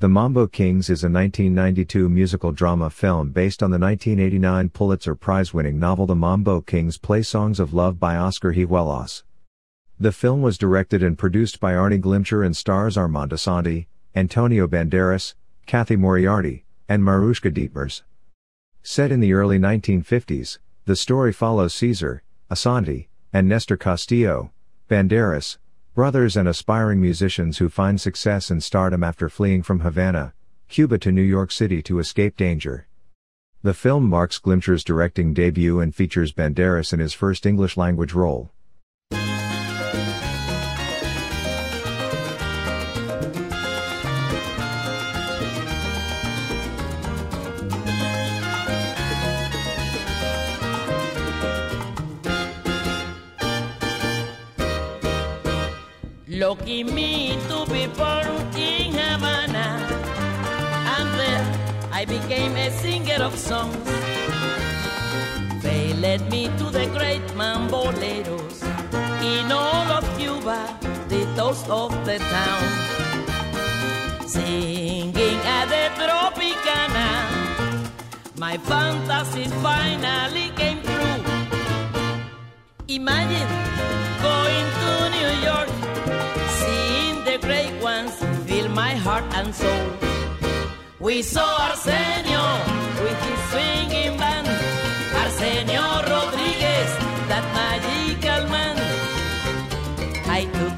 The Mambo Kings is a 1992 musical drama film based on the 1989 Pulitzer Prize winning novel The Mambo Kings Play Songs of Love by Oscar Hijuelos. The film was directed and produced by Arne Glimcher and stars Armand Assante, Antonio Banderas, Cathy Moriarty, and Maruschka Detmers. Set in the early 1950s, the story follows Caesar, Assante, and Nestor Castillo, Banderas, brothers and aspiring musicians who find success and stardom after fleeing from Havana, Cuba to New York City to escape danger. The film marks Glimcher's directing debut and features Banderas in his first English language role. Lucky me to be born in Havana. And there I became a singer of songs. They led me to the great mamboleros. In all of Cuba, the toast of the town. Singing at the Tropicana, my fantasies finally came true. Imagine going to New York great ones fill my heart and soul. We saw Arsenio with his swinging band, Arsenio Rodriguez, that magical man. I took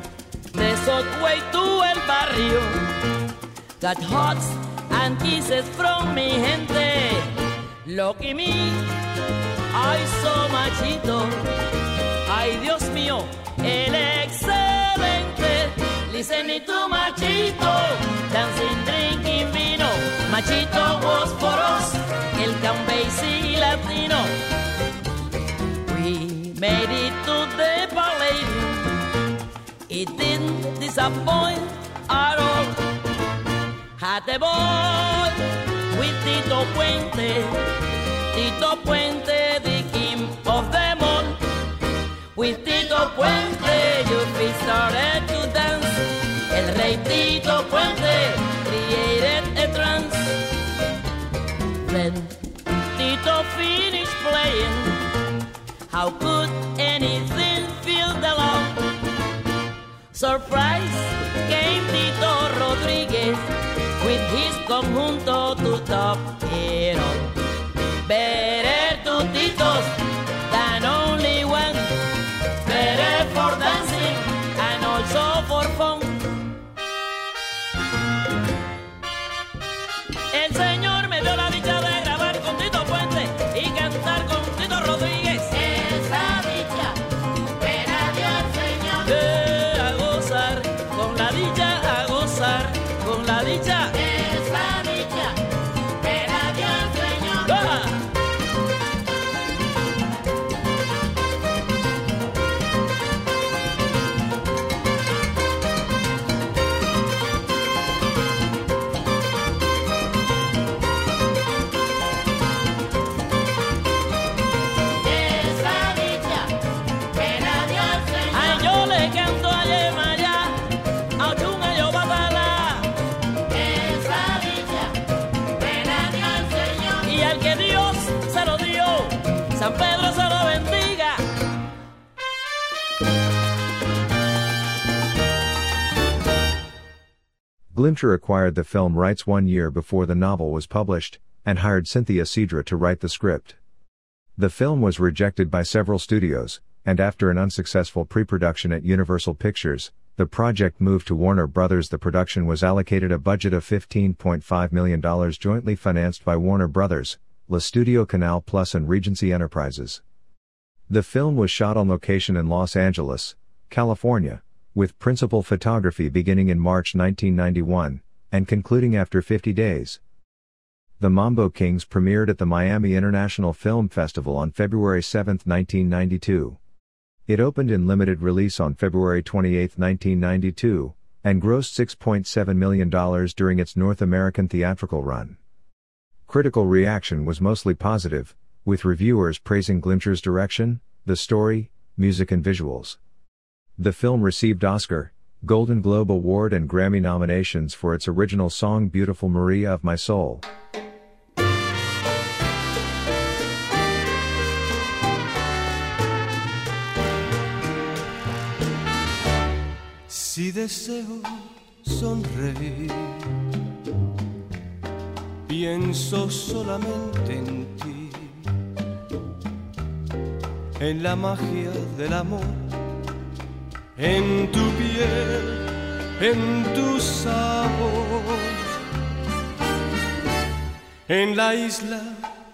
the subway to El Barrio, got hugs and kisses from mi gente. Lucky me, I saw Machito, ay Dios mío, el excelente. Listening to Machito, dancing, drinking vino. Machito us, el Cambasi Latino. We made it to the Palladium. It didn't disappoint at all. Had a ball with Tito Puente. Tito Puente, the king of them all. With Tito Puente, How could anything feel the love? Surprise came Tito Rodriguez with his conjunto to top it all. Better two Titos Glimcher acquired the film rights one year before the novel was published, and hired Cynthia Cidre to write the script. The film was rejected by several studios, and after an unsuccessful pre-production at Universal Pictures, the project moved to Warner Brothers. The production was allocated a budget of $15.5 million jointly financed by Warner Brothers, La Studio Canal Plus and Regency Enterprises. The film was shot on location in Los Angeles, California, with principal photography beginning in March 1991 and concluding after 50 days. The Mambo Kings premiered at the Miami International Film Festival on February 7, 1992. It opened in limited release on February 28, 1992, and grossed $6.7 million during its North American theatrical run. Critical reaction was mostly positive, with reviewers praising Glimcher's direction, the story, music, and visuals. The film received Oscar, Golden Globe Award and Grammy nominations for its original song Beautiful Maria of My Soul. Si deseo sonreír, pienso solamente en ti, en la magia del amor, en tu piel, en tu sabor, en la isla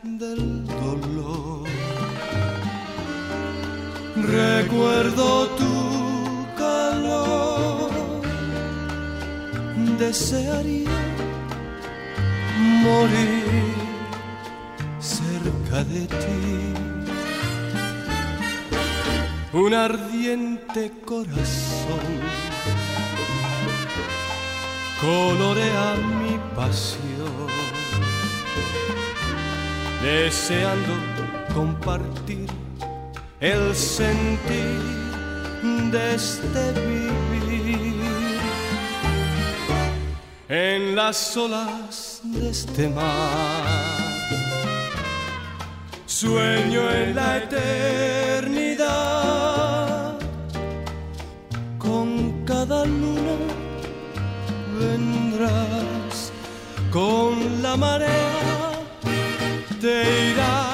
del dolor. Recuerdo tu calor, desearía morir cerca de ti. Un ardiente corazón colorea mi pasión, deseando compartir el sentir de este vivir en las olas de este mar. Sueño en la eternidad, luna vendrás, con la marea te irás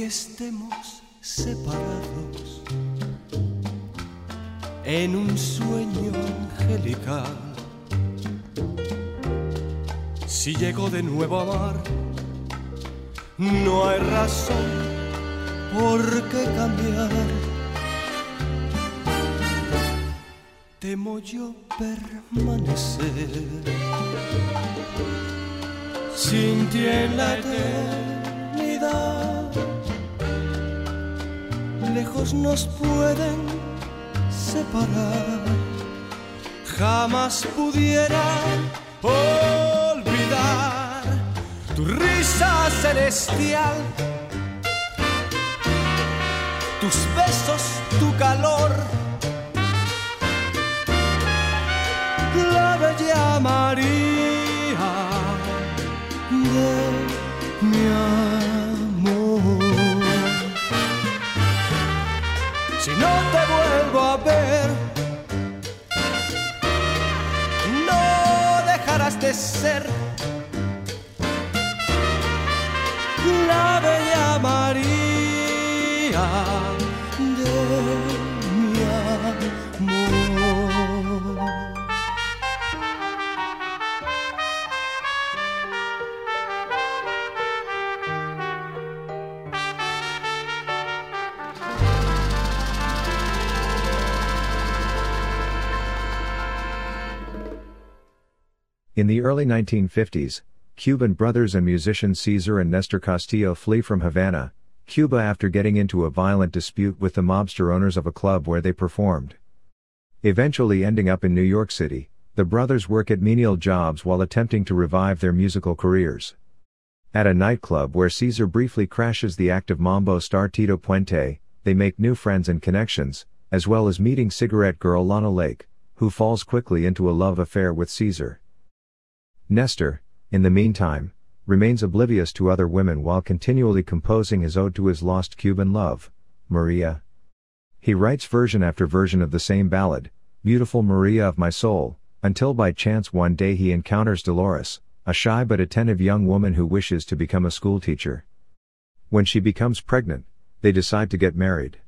aunque estemos separados en un sueño angelical. Si llego de nuevo a amar, no hay razón por qué cambiar. Temo yo permanecer sin ti en la eternidad. Lejos nos pueden separar, jamás pudiera olvidar tu risa celestial, tus besos, tu calor. La bella María ser the early 1950s, Cuban brothers and musicians Cesar and Nestor Castillo flee from Havana, Cuba after getting into a violent dispute with the mobster owners of a club where they performed. Eventually ending up in New York City, the brothers work at menial jobs while attempting to revive their musical careers. At a nightclub where Caesar briefly crashes the active Mambo star Tito Puente, they make new friends and connections, as well as meeting cigarette girl Lana Lake, who falls quickly into a love affair with Caesar. Nestor, in the meantime, remains oblivious to other women while continually composing his ode to his lost Cuban love, Maria. He writes version after version of the same ballad, Beautiful Maria of My Soul, Until by chance one day he encounters Dolores, a shy but attentive young woman who wishes to become a schoolteacher. When she becomes pregnant, they decide to get married.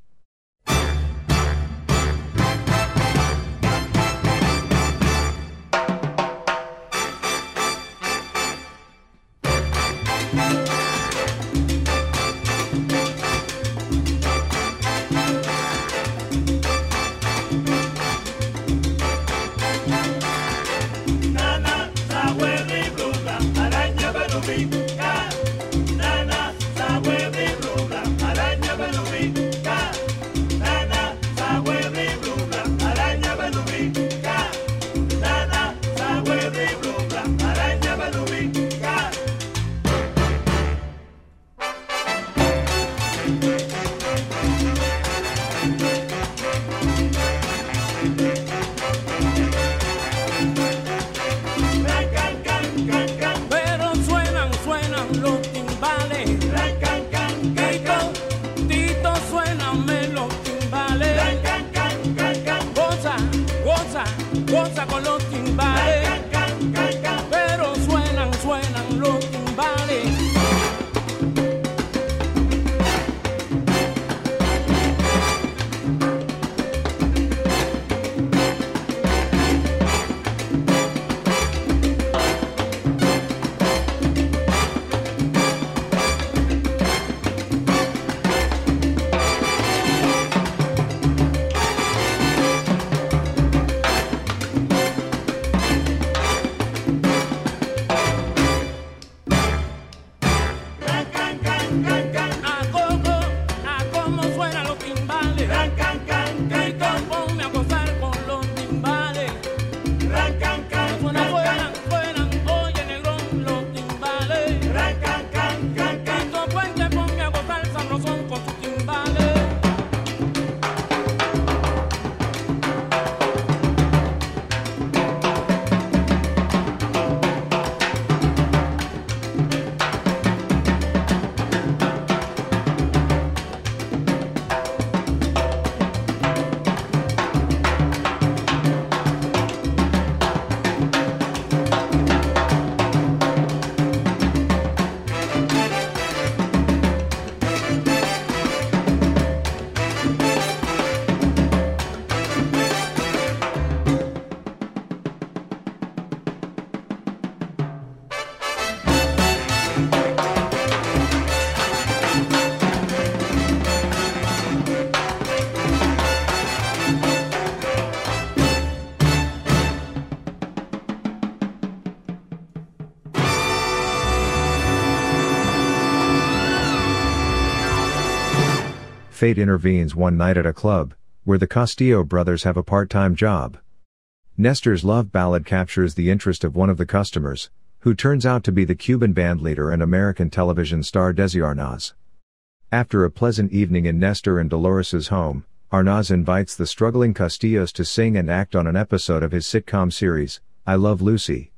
Fate intervenes one night at a club, where the Castillo brothers have a part-time job. Nestor's love ballad captures the interest of one of the customers, who turns out to be the Cuban band leader and American television star Desi Arnaz. After a pleasant evening in Nestor and Dolores's home, Arnaz invites the struggling Castillos to sing and act on an episode of his sitcom series, I Love Lucy.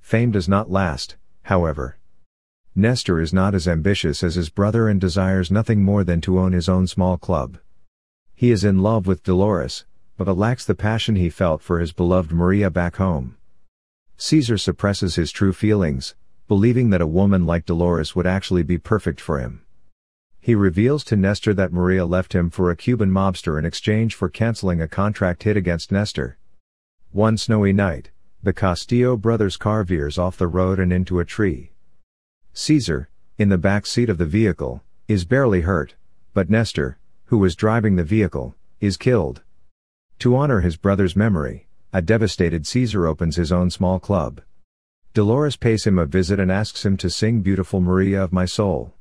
Fame does not last, however. Nestor is not as ambitious as his brother and desires nothing more than to own his own small club. He is in love with Dolores, but lacks the passion he felt for his beloved Maria back home. Caesar suppresses his true feelings, believing that a woman like Dolores would actually be perfect for him. He reveals to Nestor that Maria left him for a Cuban mobster in exchange for canceling a contract hit against Nestor. One snowy night, the Castillo brothers' car veers off the road and into a tree. Caesar, in the back seat of the vehicle, is barely hurt, but Nestor, who was driving the vehicle, is killed. To honor his brother's memory, a devastated Caesar opens his own small club. Dolores pays him a visit and asks him to sing Beautiful Maria of My Soul.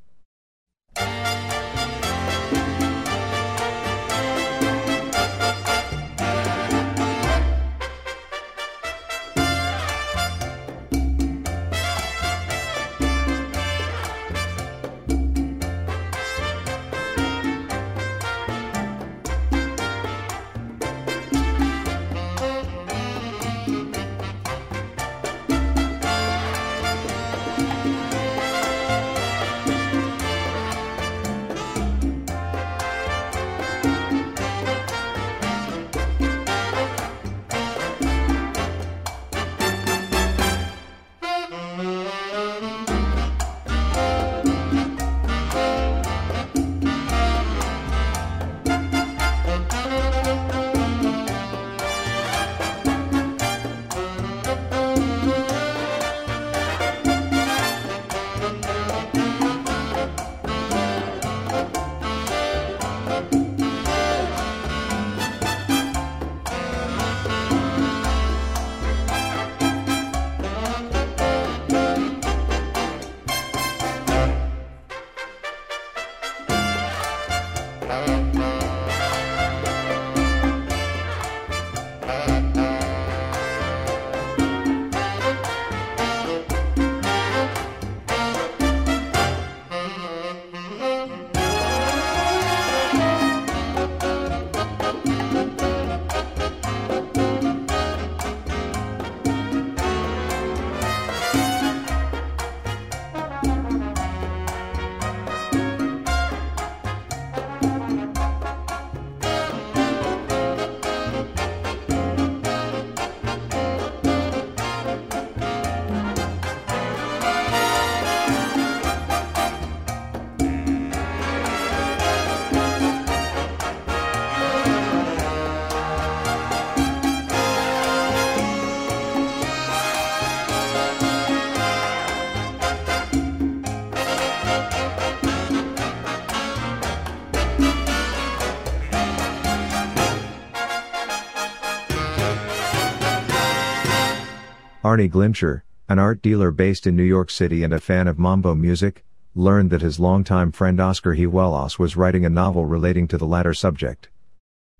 Arne Glimcher, an art dealer based in New York City and a fan of mambo music, learned that his longtime friend Oscar Hijuelos was writing a novel relating to the latter subject.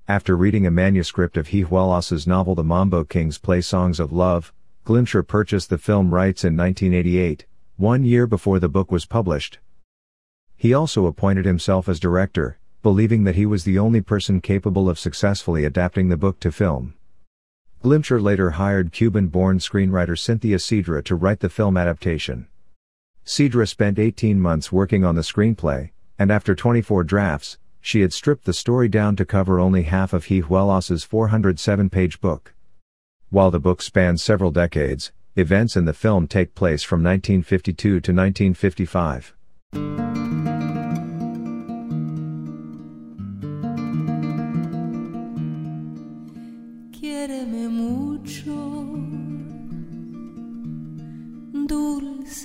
After reading a manuscript of Hijuelos's novel The Mambo Kings Play Songs of Love, Glimcher purchased the film rights in 1988, one year before the book was published. He also appointed himself as director, believing that he was the only person capable of successfully adapting the book to film. Glimcher later hired Cuban-born screenwriter Cynthia Cidre to write the film adaptation. Cidre spent 18 months working on the screenplay, and after 24 drafts, she had stripped the story down to cover only half of Hijuelos's 407-page book. While the book spans several decades, events in the film take place from 1952 to 1955.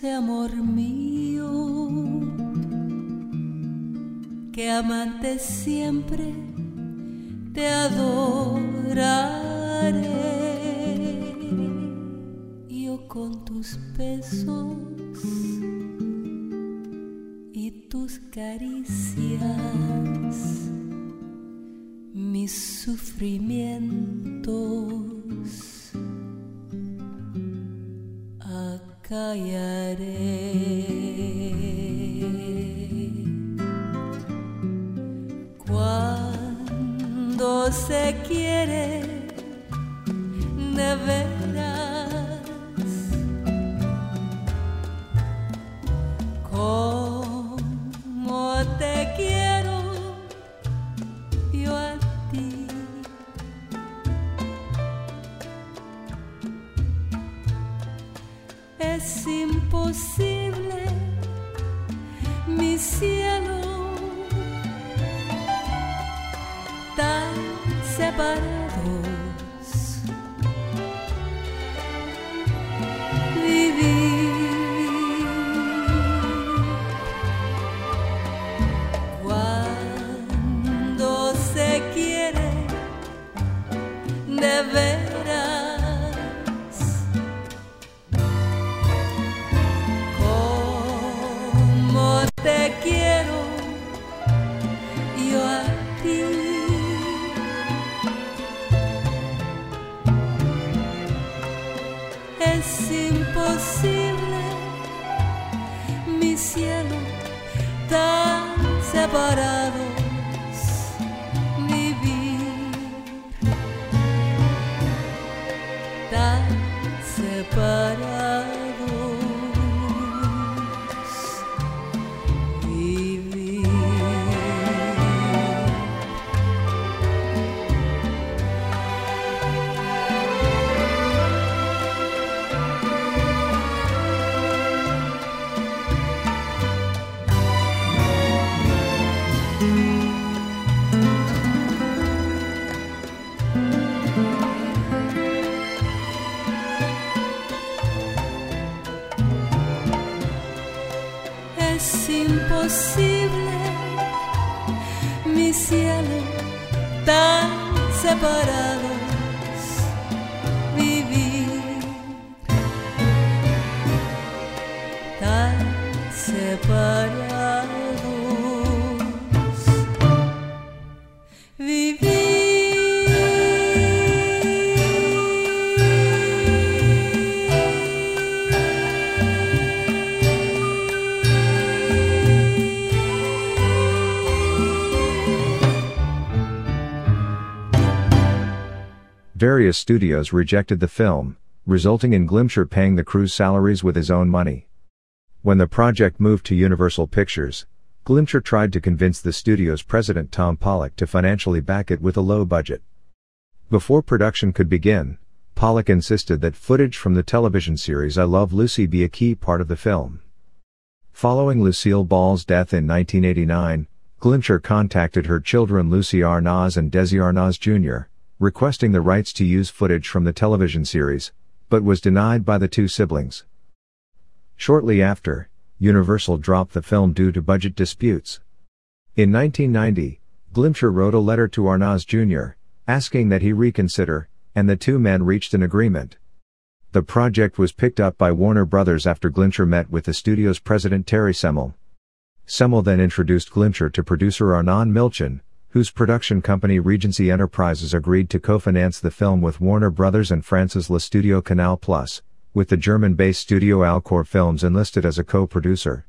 Amor mío, que amante siempre te adoraré. Yo con tus besos y tus caricias mis sufrimientos acallaré. Cuando se quiere de veras, como te quiero Es imposible, mi cielo, tan separados. Various studios rejected the film, resulting in Glimcher paying the crew's salaries with his own money. When the project moved to Universal Pictures, Glimcher tried to convince the studio's president Tom Pollock to financially back it with a low budget. Before production could begin, Pollock insisted that footage from the television series I Love Lucy be a key part of the film. Following Lucille Ball's death in 1989, Glimcher contacted her children Lucie Arnaz and Desi Arnaz Jr., requesting the rights to use footage from the television series, but was denied by the two siblings. Shortly after, Universal dropped the film due to budget disputes. In 1990, Glimcher wrote a letter to Arnaz Jr., asking that he reconsider, and the two men reached an agreement. The project was picked up by Warner Brothers after Glimcher met with the studio's president Terry Semel. Semel then introduced Glimcher to producer Arnon Milchan, whose production company Regency Enterprises agreed to co-finance the film with Warner Brothers and France's Le Studio Canal Plus, with the German-based studio Alcor Films enlisted as a co-producer.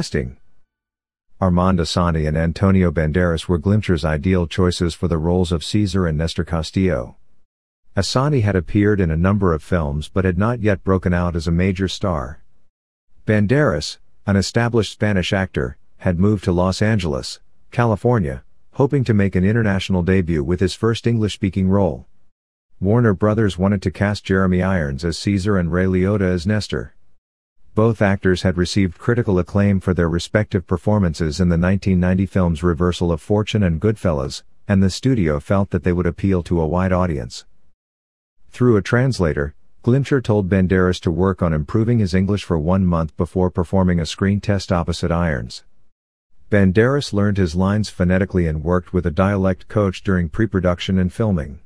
Casting Armand Assante and Antonio Banderas were Glimcher's ideal choices for the roles of Caesar and Nestor Castillo. Assante had appeared in a number of films but had not yet broken out as a major star. Banderas, an established Spanish actor, had moved to Los Angeles, California, hoping to make an international debut with his first English-speaking role. Warner Brothers wanted to cast Jeremy Irons as Caesar and Ray Liotta as Nestor. Both actors had received critical acclaim for their respective performances in the 1990 films Reversal of Fortune and Goodfellas, and the studio felt that they would appeal to a wide audience. Through a translator, Glimcher told Banderas to work on improving his English for one month before performing a screen test opposite Irons. Banderas learned his lines phonetically and worked with a dialect coach during pre-production and filming.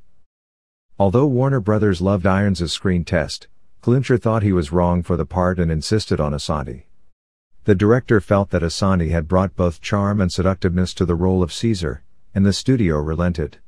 Although Warner Brothers loved Irons' screen test, Glimcher thought he was wrong for the part and insisted on Assante. The director felt that Assante had brought both charm and seductiveness to the role of Caesar, and the studio relented.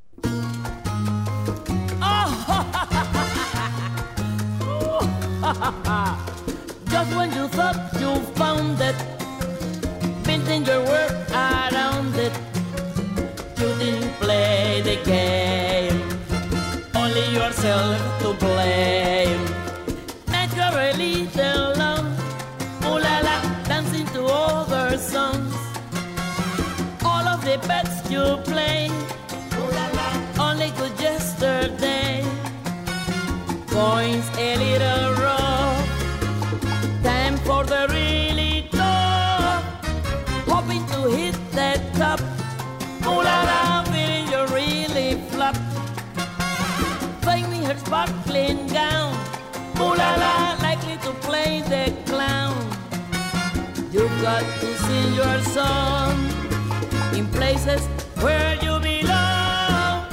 your song in places where you belong.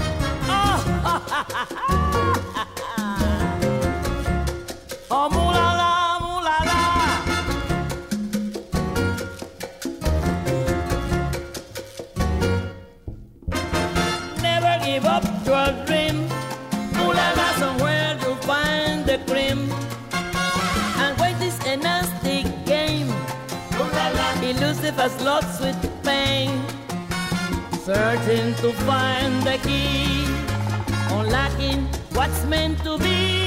Oh. Elusive as lots with pain. Searching to find the key. Unlocking what's meant to be.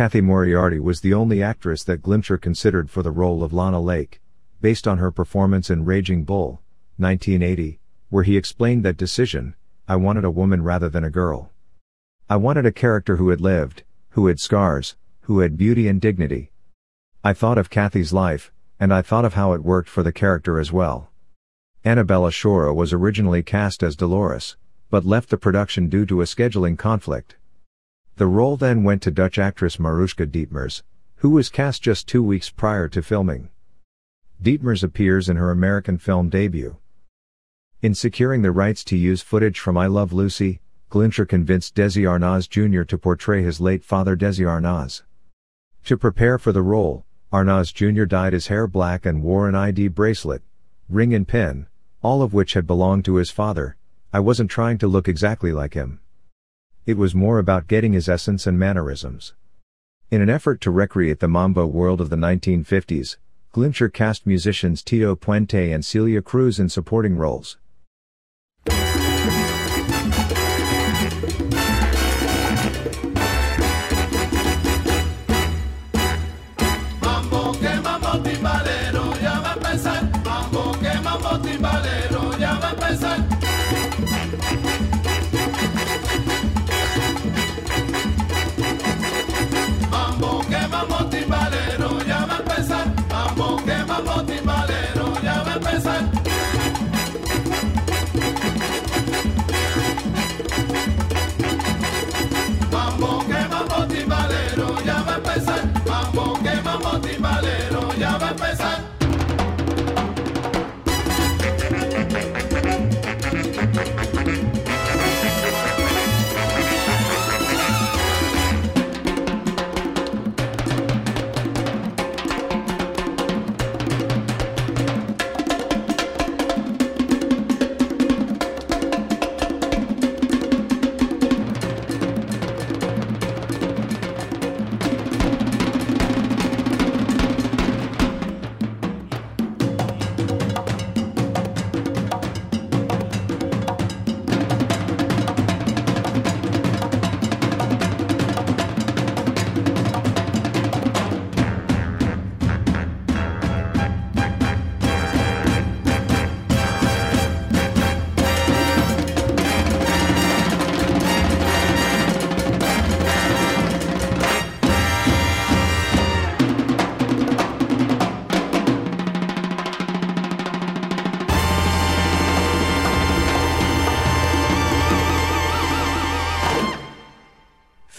Cathy Moriarty was the only actress that Glimcher considered for the role of Lana Lake, based on her performance in Raging Bull, 1980, where he explained that decision I wanted a woman rather than a girl. I wanted a character who had lived, who had scars, who had beauty and dignity. I thought of Cathy's life, and I thought of how it worked for the character as well. Annabella Sciorra was originally cast as Dolores, but left the production due to a scheduling conflict. The role then went to Dutch actress Maruschka Detmers, who was cast just two weeks prior to filming. Detmers appears in her American film debut. In securing the rights to use footage from I Love Lucy, Glimcher convinced Desi Arnaz Jr. to portray his late father Desi Arnaz. To prepare for the role, Arnaz Jr. dyed his hair black and wore an ID bracelet, ring and pin, all of which had belonged to his father. I wasn't trying to look exactly like him. It was more about getting his essence and mannerisms. In an effort to recreate the mambo world of the 1950s, Glimcher cast musicians Tito Puente and Celia Cruz in supporting roles.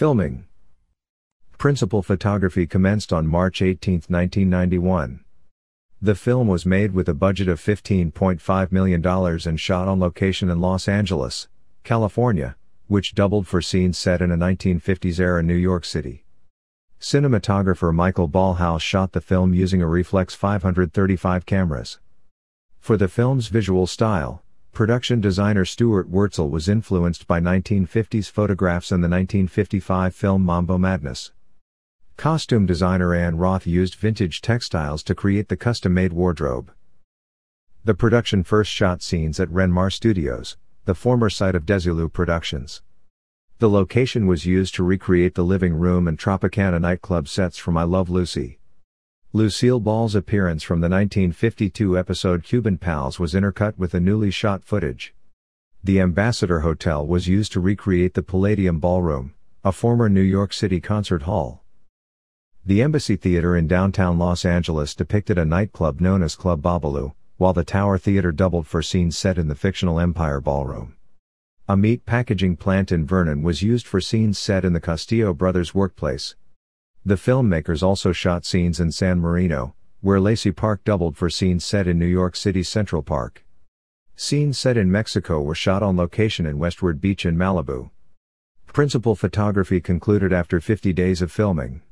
Filming. Principal photography commenced on March 18, 1991. The film was made with a budget of $15.5 million and shot on location in Los Angeles, California, which doubled for scenes set in a 1950s era New York City. Cinematographer Michael Ballhaus shot the film using Arriflex 535 cameras. For the film's visual style, production designer Stuart Wurtzel was influenced by 1950s photographs and the 1955 film Mambo Madness. Costume designer Ann Roth used vintage textiles to create the custom made wardrobe. The production first shot scenes at Renmar Studios, the former site of Desilu Productions. The location was used to recreate the living room and Tropicana nightclub sets from I Love Lucy. Lucille Ball's appearance from the 1952 episode Cuban Pals was intercut with the newly shot footage. The Ambassador Hotel was used to recreate the Palladium Ballroom, a former New York City concert hall. The Embassy Theater in downtown Los Angeles depicted a nightclub known as Club Babalu, while the Tower Theater doubled for scenes set in the fictional Empire Ballroom. A meat packaging plant in Vernon was used for scenes set in the Castillo brothers' workplace. The filmmakers also shot scenes in San Marino, where Lacey Park doubled for scenes set in New York City's Central Park. Scenes set in Mexico were shot on location in Westward Beach in Malibu. Principal photography concluded after 50 days of filming.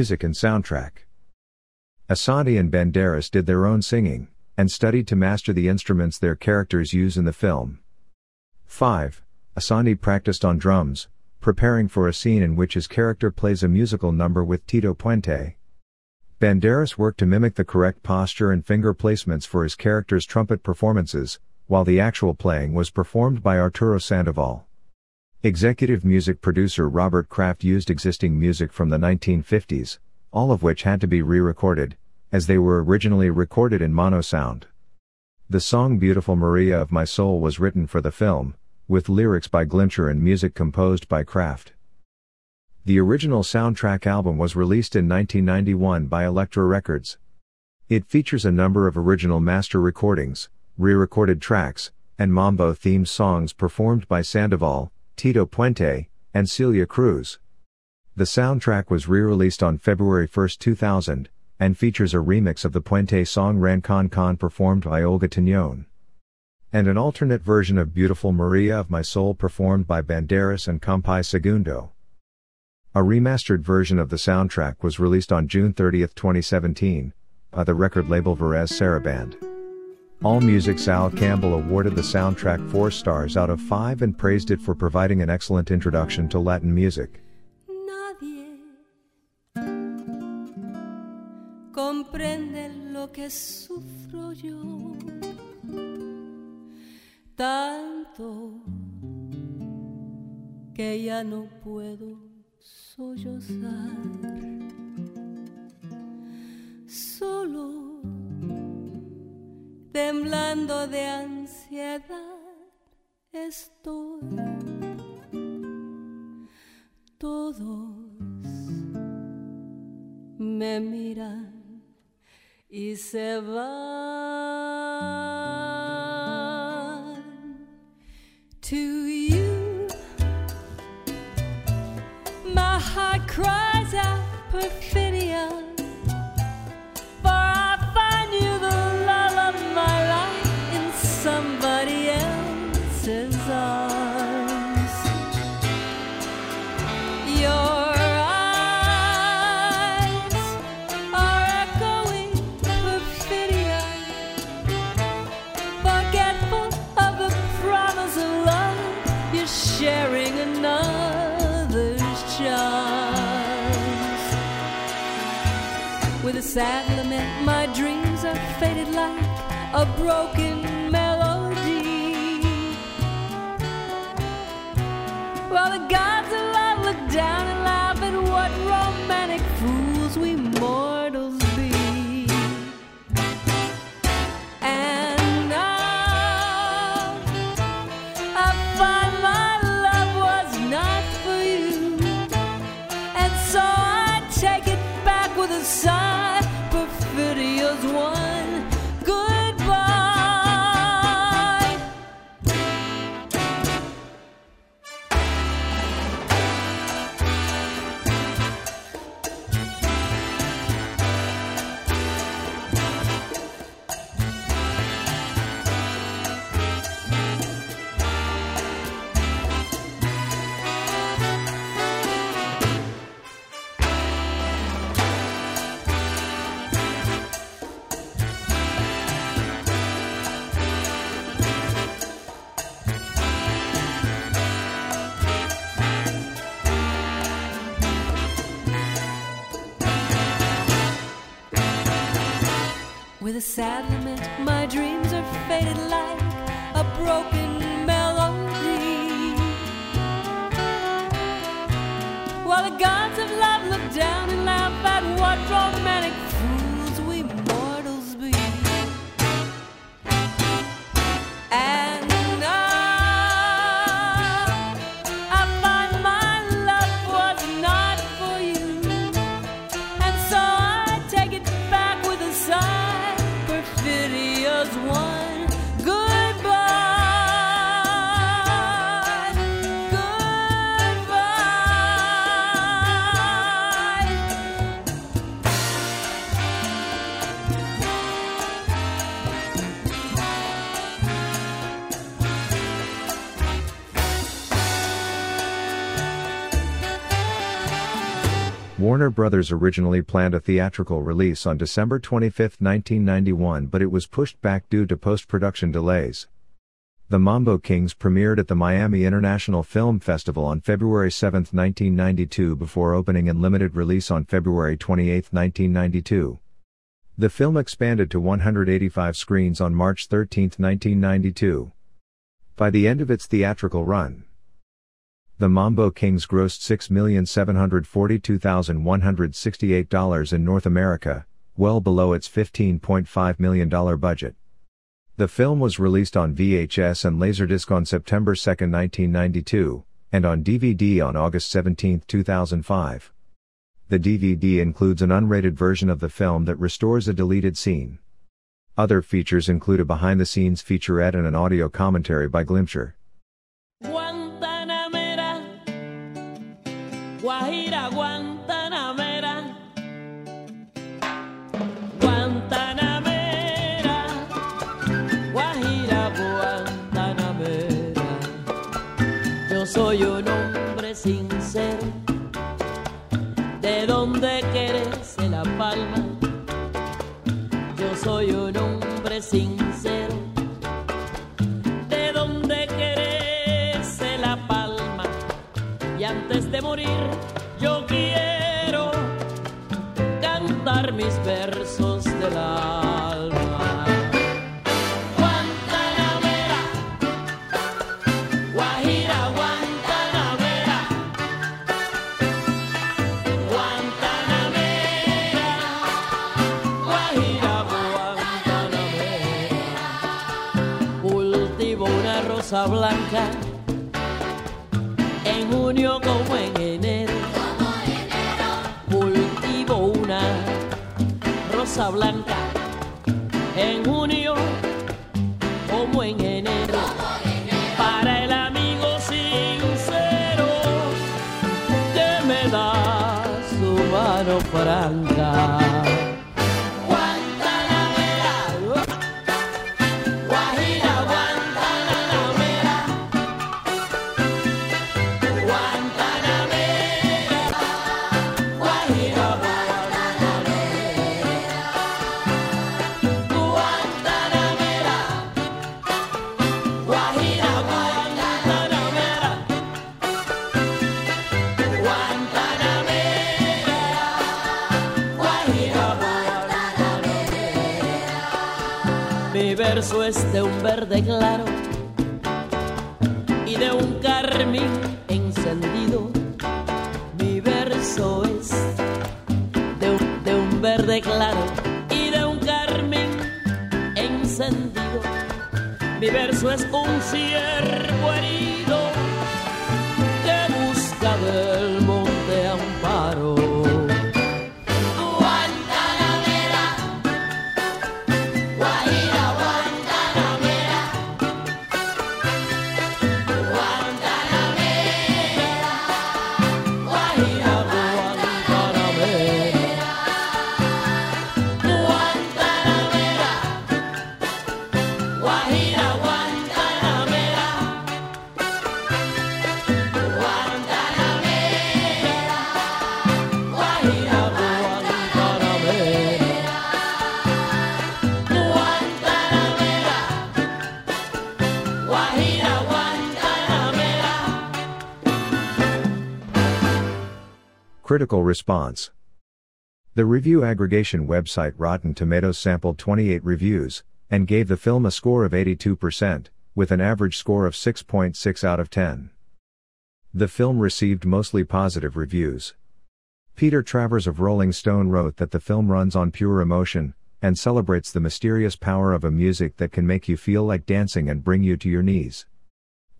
Music and soundtrack. Assante and Banderas did their own singing, and studied to master the instruments their characters use in the film. 5. Assante practiced on drums, preparing for a scene in which his character plays a musical number with Tito Puente. Banderas worked to mimic the correct posture and finger placements for his character's trumpet performances, while the actual playing was performed by Arturo Sandoval. Executive music producer Robert Kraft used existing music from the 1950s, all of which had to be re-recorded, as they were originally recorded in mono sound. The song Beautiful Maria of My Soul was written for the film, with lyrics by Glimcher and music composed by Kraft. The original soundtrack album was released in 1991 by Elektra Records. It features a number of original master recordings, re-recorded tracks, and Mambo themed songs performed by Sandoval, Tito Puente, and Celia Cruz. The soundtrack was re-released on February 1, 2000, and features a remix of the Puente song Ran Con performed by Olga Tañón. And an alternate version of Beautiful Maria of My Soul performed by Banderas and Compay Segundo. A remastered version of the soundtrack was released on June 30, 2017, by the record label Varese Sarabande. AllMusic's Al Campbell awarded the soundtrack 4 stars out of 5 and praised it for providing an excellent introduction to Latin music. Lo que sufro yo. Tanto que ya no puedo sollozar. Solo temblando de ansiedad estoy. Todos me miran y se van. To you, my heart cries out perfidia. A broken sad lament, my dreams are faded like a broken Warner Brothers originally planned a theatrical release on December 25, 1991, but it was pushed back due to post production delays. The Mambo Kings premiered at the Miami International Film Festival on February 7, 1992 before opening in limited release on February 28, 1992. The film expanded to 185 screens on March 13, 1992. By the end of its theatrical run, The Mambo Kings grossed $6,742,168 in North America, well below its $15.5 million budget. The film was released on VHS and Laserdisc on September 2, 1992, and on DVD on August 17, 2005. The DVD includes an unrated version of the film that restores a deleted scene. Other features include a behind the scenes featurette and an audio commentary by Glimcher. La palma. Yo soy un hombre sincero de donde querese la palma. Y antes de morir, yo quiero cantar mis versos del alma. En junio como en enero. Cultivo una rosa blanca en junio como en enero. Para el amigo sincero que me da su mano franca. Verso es de un verde claro y de un carmín encendido. Mi verso es de un, de un verde claro y de un carmín encendido. Mi verso es un ciervo response. The review aggregation website Rotten Tomatoes sampled 28 reviews and gave the film a score of 82%, with an average score of 6.6 out of 10. The film received mostly positive reviews. Peter Travers of Rolling Stone wrote that the film runs on pure emotion and celebrates the mysterious power of a music that can make you feel like dancing and bring you to your knees.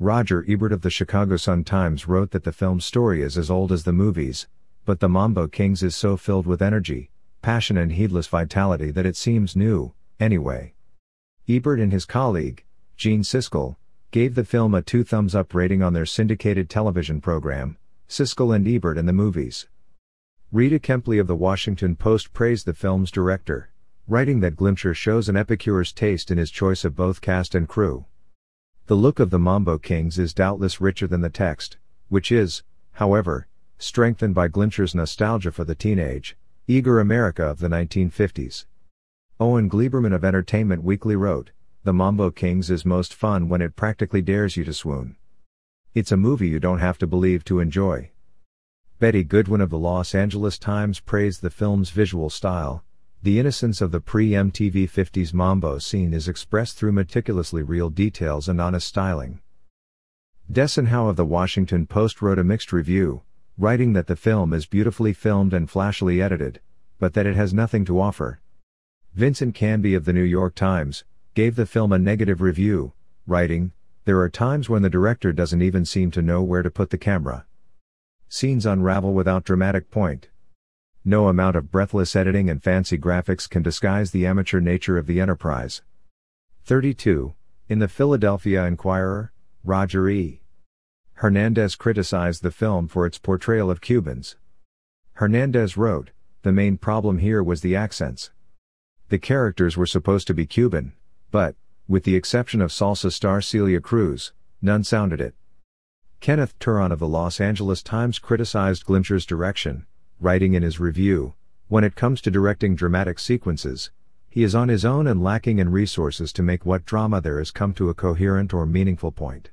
Roger Ebert of the Chicago Sun-Times wrote that the film's story is as old as the movies, but the Mambo Kings is so filled with energy, passion and heedless vitality that it seems new, anyway. Ebert and his colleague, Gene Siskel, gave the film a two thumbs up rating on their syndicated television program, Siskel and Ebert and the Movies. Rita Kempley of the Washington Post praised the film's director, writing that Glimcher shows an epicure's taste in his choice of both cast and crew. The look of the Mambo Kings is doubtless richer than the text, which is, however, strengthened by Glimcher's nostalgia for the teenage, eager America of the 1950s. Owen Gleiberman of Entertainment Weekly wrote, The Mambo Kings is most fun when it practically dares you to swoon. It's a movie you don't have to believe to enjoy. Betty Goodwin of the Los Angeles Times praised the film's visual style. The innocence of the pre MTV 50s Mambo scene is expressed through meticulously real details and honest styling. Desson of the Washington Post wrote a mixed review, writing that the film is beautifully filmed and flashily edited, but that it has nothing to offer. Vincent Canby of the New York Times gave the film a negative review, writing, There are times when the director doesn't even seem to know where to put the camera. Scenes unravel without dramatic point. No amount of breathless editing and fancy graphics can disguise the amateur nature of the enterprise. 32. In the Philadelphia Inquirer, Roger E. Hernandez criticized the film for its portrayal of Cubans. Hernandez wrote, The main problem here was the accents. The characters were supposed to be Cuban, but, with the exception of salsa star Celia Cruz, none sounded it. Kenneth Turan of the Los Angeles Times criticized Glimcher's direction, writing in his review, when it comes to directing dramatic sequences, he is on his own and lacking in resources to make what drama there is come to a coherent or meaningful point.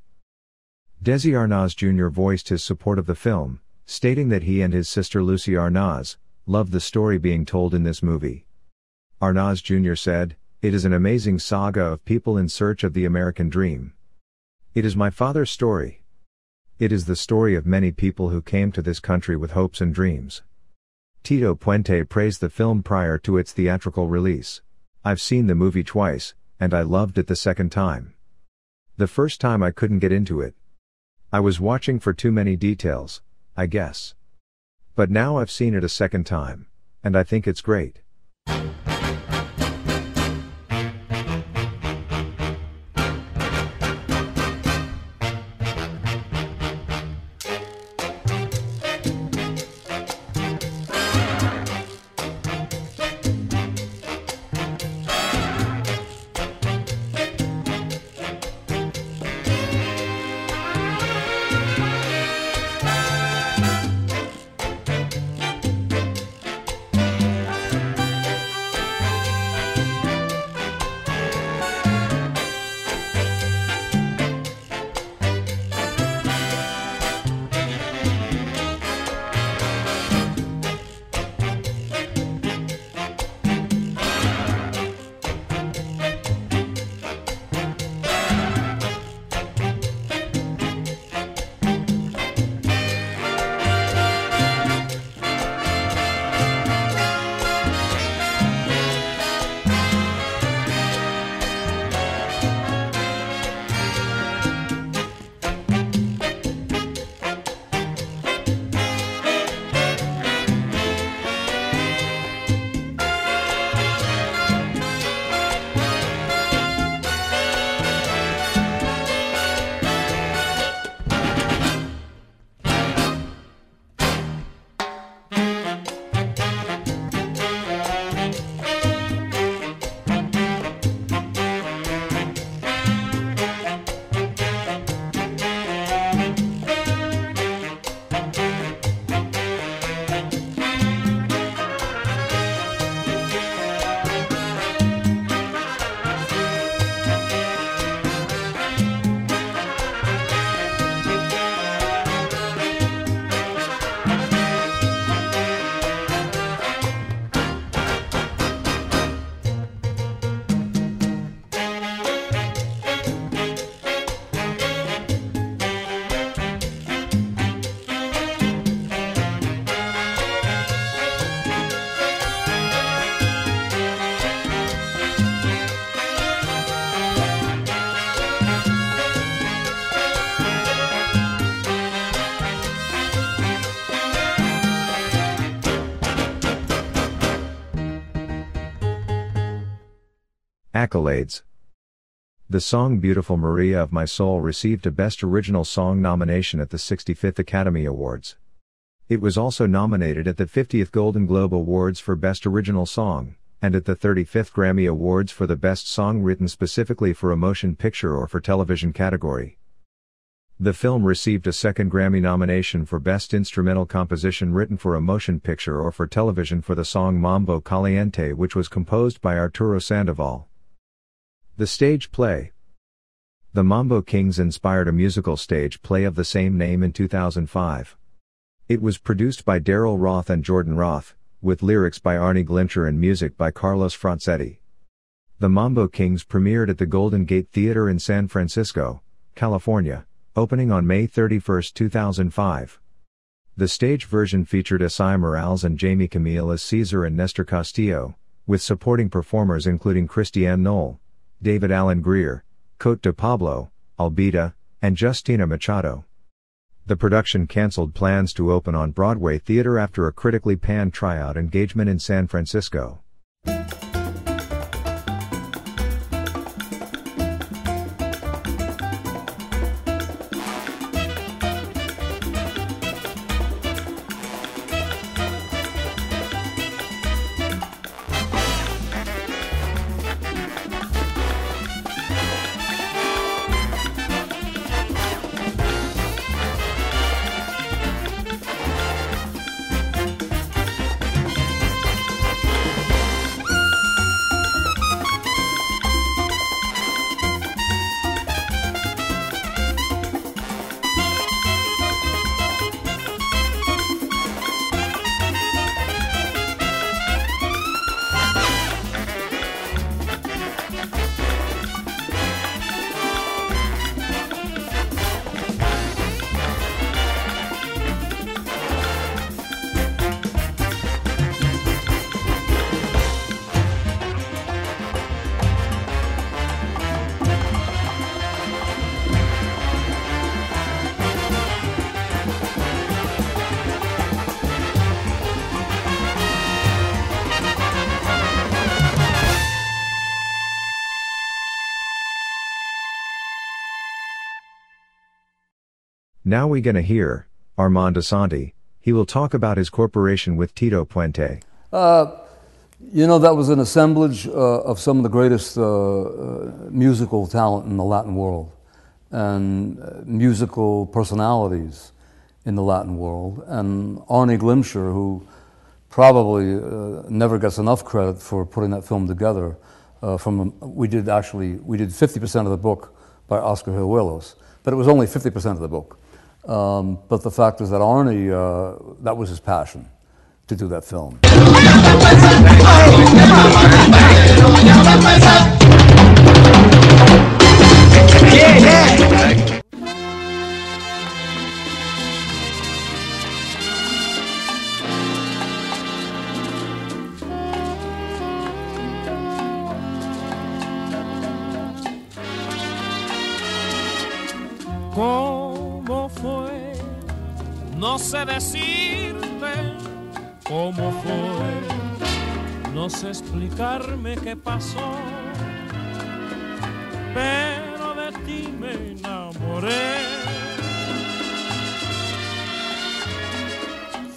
Desi Arnaz Jr. voiced his support of the film, stating that he and his sister Lucie Arnaz loved the story being told in this movie. Arnaz Jr. said, it is an amazing saga of people in search of the American dream. It is my father's story. It is the story of many people who came to this country with hopes and dreams. Tito Puente praised the film prior to its theatrical release. I've seen the movie twice, and I loved it the second time. The first time I couldn't get into it. I was watching for too many details, I guess. But now I've seen it a second time, and I think it's great. The song Beautiful Maria of My Soul received a Best Original Song nomination at the 65th Academy Awards. It was also nominated at the 50th Golden Globe Awards for Best Original Song, and at the 35th Grammy Awards for the Best Song Written specifically for a motion picture or for television category. The film received a second Grammy nomination for Best Instrumental Composition written for a motion picture or for television for the song Mambo Caliente which was composed by Arturo Sandoval. The stage play. The Mambo Kings inspired a musical stage play of the same name in 2005. It was produced by Daryl Roth and Jordan Roth, with lyrics by Arne Glimcher and music by Carlos Franzetti. The Mambo Kings premiered at the Golden Gate Theater in San Francisco, California, opening on May 31, 2005. The stage version featured Esai Morales and Jaime Camil as Cesar and Nestor Castillo, with supporting performers including Christiane Noll, David Alan Grier, Cote de Pablo, Albita, and Justina Machado. The production canceled plans to open on Broadway Theater after a critically panned tryout engagement in San Francisco. Now we gonna hear Armand Assante. He will talk about his corporation with Tito Puente. You know, that was an assemblage uh, of some of the greatest uh, uh, musical talent in the Latin world and uh, musical personalities in the Latin world. And Arne Glimcher, who probably uh, never gets enough credit for putting that film together. Uh, from we did actually we did 50% of the book by Oscar Hijuelos, but it was only 50% of the book. Um, but the fact is that Arne, uh, that was his passion to do that film. ¿Cómo No sé decirte cómo fue. No sé explicarme qué pasó. Pero de ti me enamoré.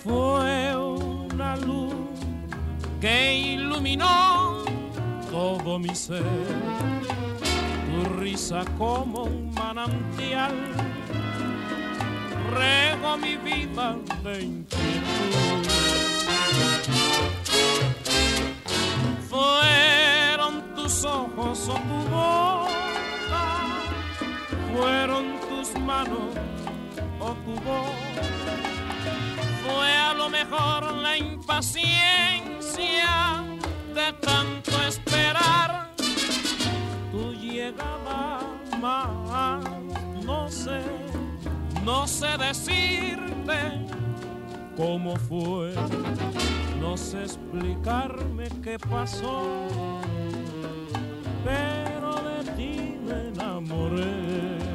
Fue una luz que iluminó todo mi ser tu risa como un manantial rego mi vida de inquietud. Fueron tus ojos o tu boca, fueron tus manos o tu voz. Fue a lo mejor la impaciencia de tanto esperar tu llegada más, no sé, no sé decirte cómo fue, no sé explicarme qué pasó, pero de ti me enamoré.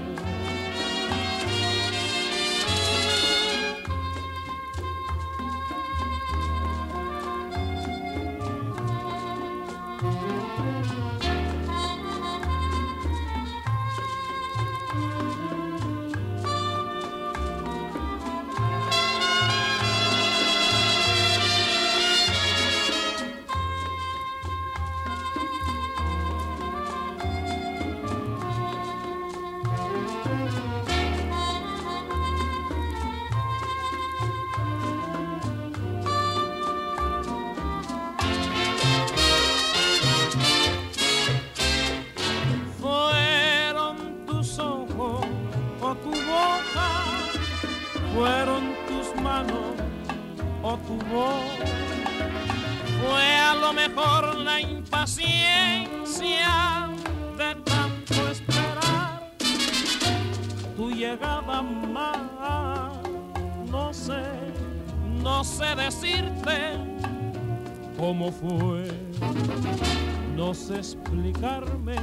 No explicarme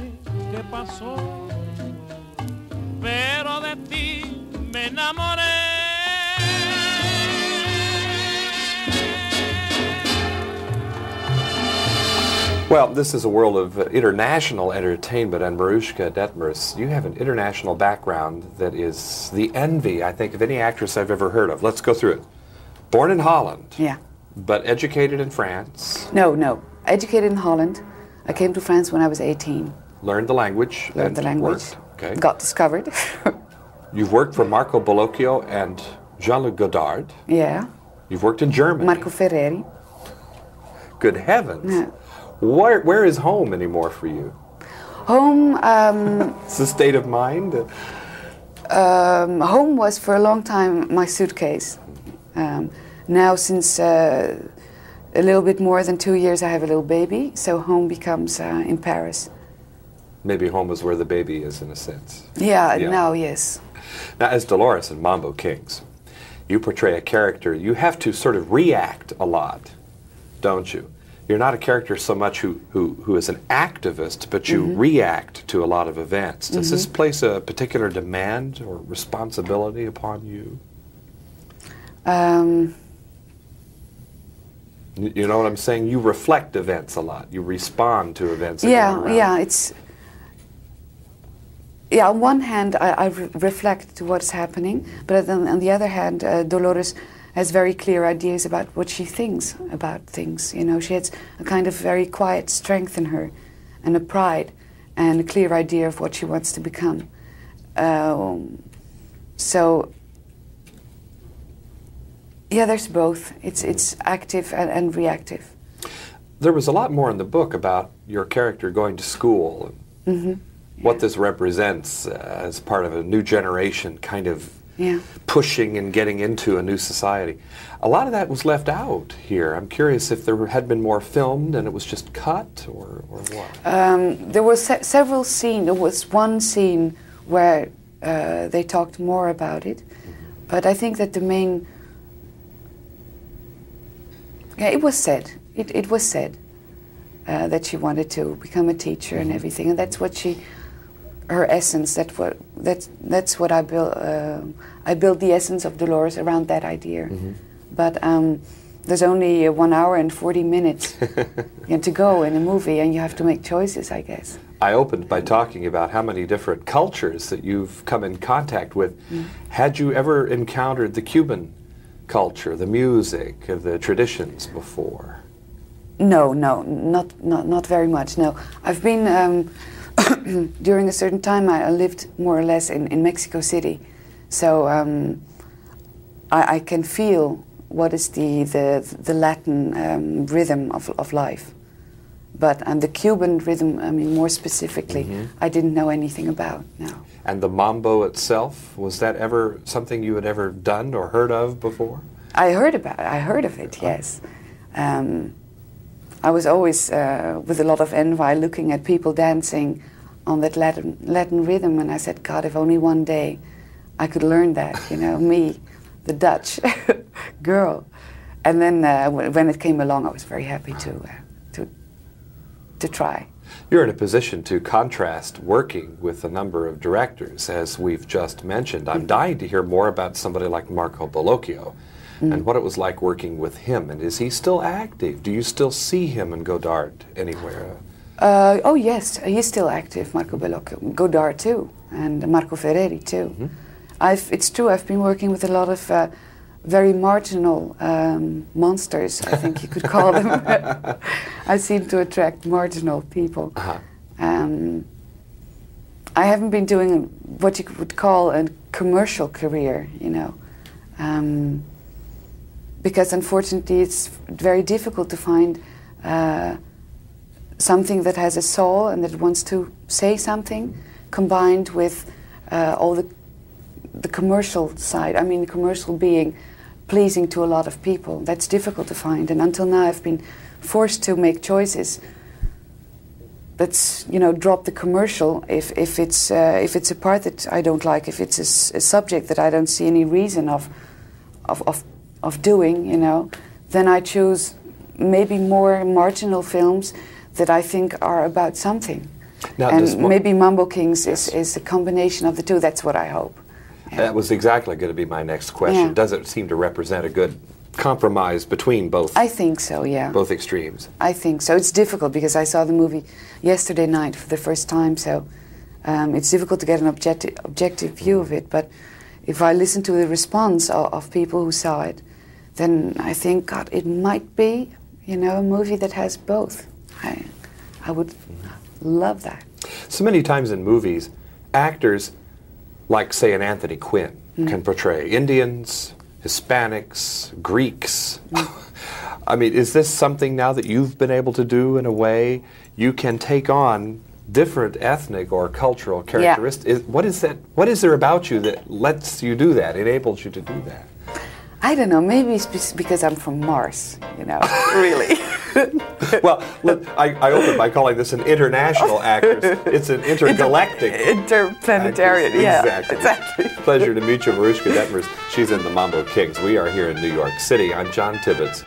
qué pasó, pero de ti me enamoré. Well, this is a world of uh, international entertainment, and Maruschka Detmers, you have an international background that is the envy, I think, of any actress I've ever heard of. Let's go through it. Born in Holland, Yeah. but educated in France, No, no. Educated in Holland. I came to France when I was 18. learned the language, Learned the language. Okay. Got discovered. You've worked for Marco Bellocchio and Jean-Luc Godard. yeah. You've worked in Germany. Marco Ferreri. Good heavens. Yeah. Where, where is home anymore for you? Home, um, It's a state of mind. um, home was for a long time my suitcase. Um, now, since uh, a little bit more than two years, I have a little baby, so home becomes uh, in Paris. Maybe home is where the baby is, in a sense. Yeah, Yeah. now, yes. Now, as Dolores in Mambo Kings, you portray a character, you have to sort of react a lot, don't you? You're not a character so much who, who, who is an activist, but you Mm-hmm. react to a lot of events. Does this place a particular demand or responsibility upon you? Um, You know what I'm saying? You reflect events a lot. You respond to events. yeah, yeah, it's. Yeah, on one hand, I, I re- reflect to what's happening, but then on the other hand, uh, Dolores has very clear ideas about what she thinks about things. You know, she has a kind of very quiet strength in her, and a pride, and a clear idea of what she wants to become. Um, so, yeah, there's both. It's it's active and, and reactive. There was a lot more in the book about your character going to school and Mm-hmm. what this represents uh, as part of a new generation kind of Yeah. pushing and getting into a new society. A lot of that was left out here. I'm curious if there had been more filmed and it was just cut or, or what. Um, there were se- several scenes. There was one scene where uh, they talked more about it, but I think that the main. Yeah, it was said. It, it was said uh, that she wanted to become a teacher and everything, and that's what she, her essence. That what that's that's what I built. Uh, I built the essence of Dolores around that idea. But um, there's only uh, one hour and forty minutes to go in a movie, and you have to make choices, I guess. I opened by talking about how many different cultures that you've come in contact with. Mm. Had you ever encountered the Cuban culture, the music, of the traditions before? No, no, not not not very much. No, I've been um, during a certain time. I lived more or less in, in Mexico City, so um, I, I can feel what is the the, the Latin um, rhythm of, of life, but and the Cuban rhythm. I mean, more specifically, I didn't know anything about. No. And the mambo itself, was that ever something you had ever done or heard of before? I heard about it. I heard of it. Yes. Um, I was always uh, with a lot of envy looking at people dancing on that Latin, Latin rhythm, and I said, God, if only one day I could learn that. You know, me, the Dutch girl. And then uh, when it came along, I was very happy to uh, to to try. You're in a position to contrast working with a number of directors, as we've just mentioned. I'm dying to hear more about somebody like Marco Bellocchio and what it was like working with him. And is he still active? Do you still see him in Godard anywhere? Uh, oh yes, he's still active, Marco Bellocchio, Godard too, and Marco Ferreri too. I've, it's true, I've been working with a lot of uh, very marginal um, monsters, I think you could call them. I seem to attract marginal people. Um, I haven't been doing what you would call a commercial career, you know, um, because unfortunately it's very difficult to find uh, something that has a soul and that wants to say something, combined with uh, all the the commercial side. I mean, commercial being pleasing to a lot of people. That's difficult to find, and until now, I've been forced to make choices let's you know drop the commercial if if it's uh, if it's a part that I don't like, if it's a subject that I don't see any reason of of of of doing, you know, then I choose maybe more marginal films that I think are about something. Now, and maybe Mambo Kings is, is a combination of the two. That's what I hope. That was exactly going to be my next question. Yeah. Does it seem to represent a good compromise between both I think so, yeah. both extremes? I think so. It's difficult because I saw the movie yesterday night for the first time, so um, it's difficult to get an objective, objective view of it. But if I listen to the response of, of people who saw it, then I think, God, it might be, you know, a movie that has both. I, I would love that. So many times in movies, actors, like say an Anthony Quinn, Mm. can portray Indians, Hispanics, Greeks. Mm. I mean, is this something now that you've been able to do in a way you can take on different ethnic or cultural characteristics? Is, what is that? What is there about you that lets you do that, enables you to do that? I don't know, maybe it's because I'm from Mars, you know, really. well, look, I, I opened by calling this an international actress. It's an intergalactic. Interplanetary, actress. yeah. Exactly. Exactly. Pleasure to meet you, Maruschka Detmers. She's in the Mambo Kings. We are here in New York City. I'm John Tibbetts.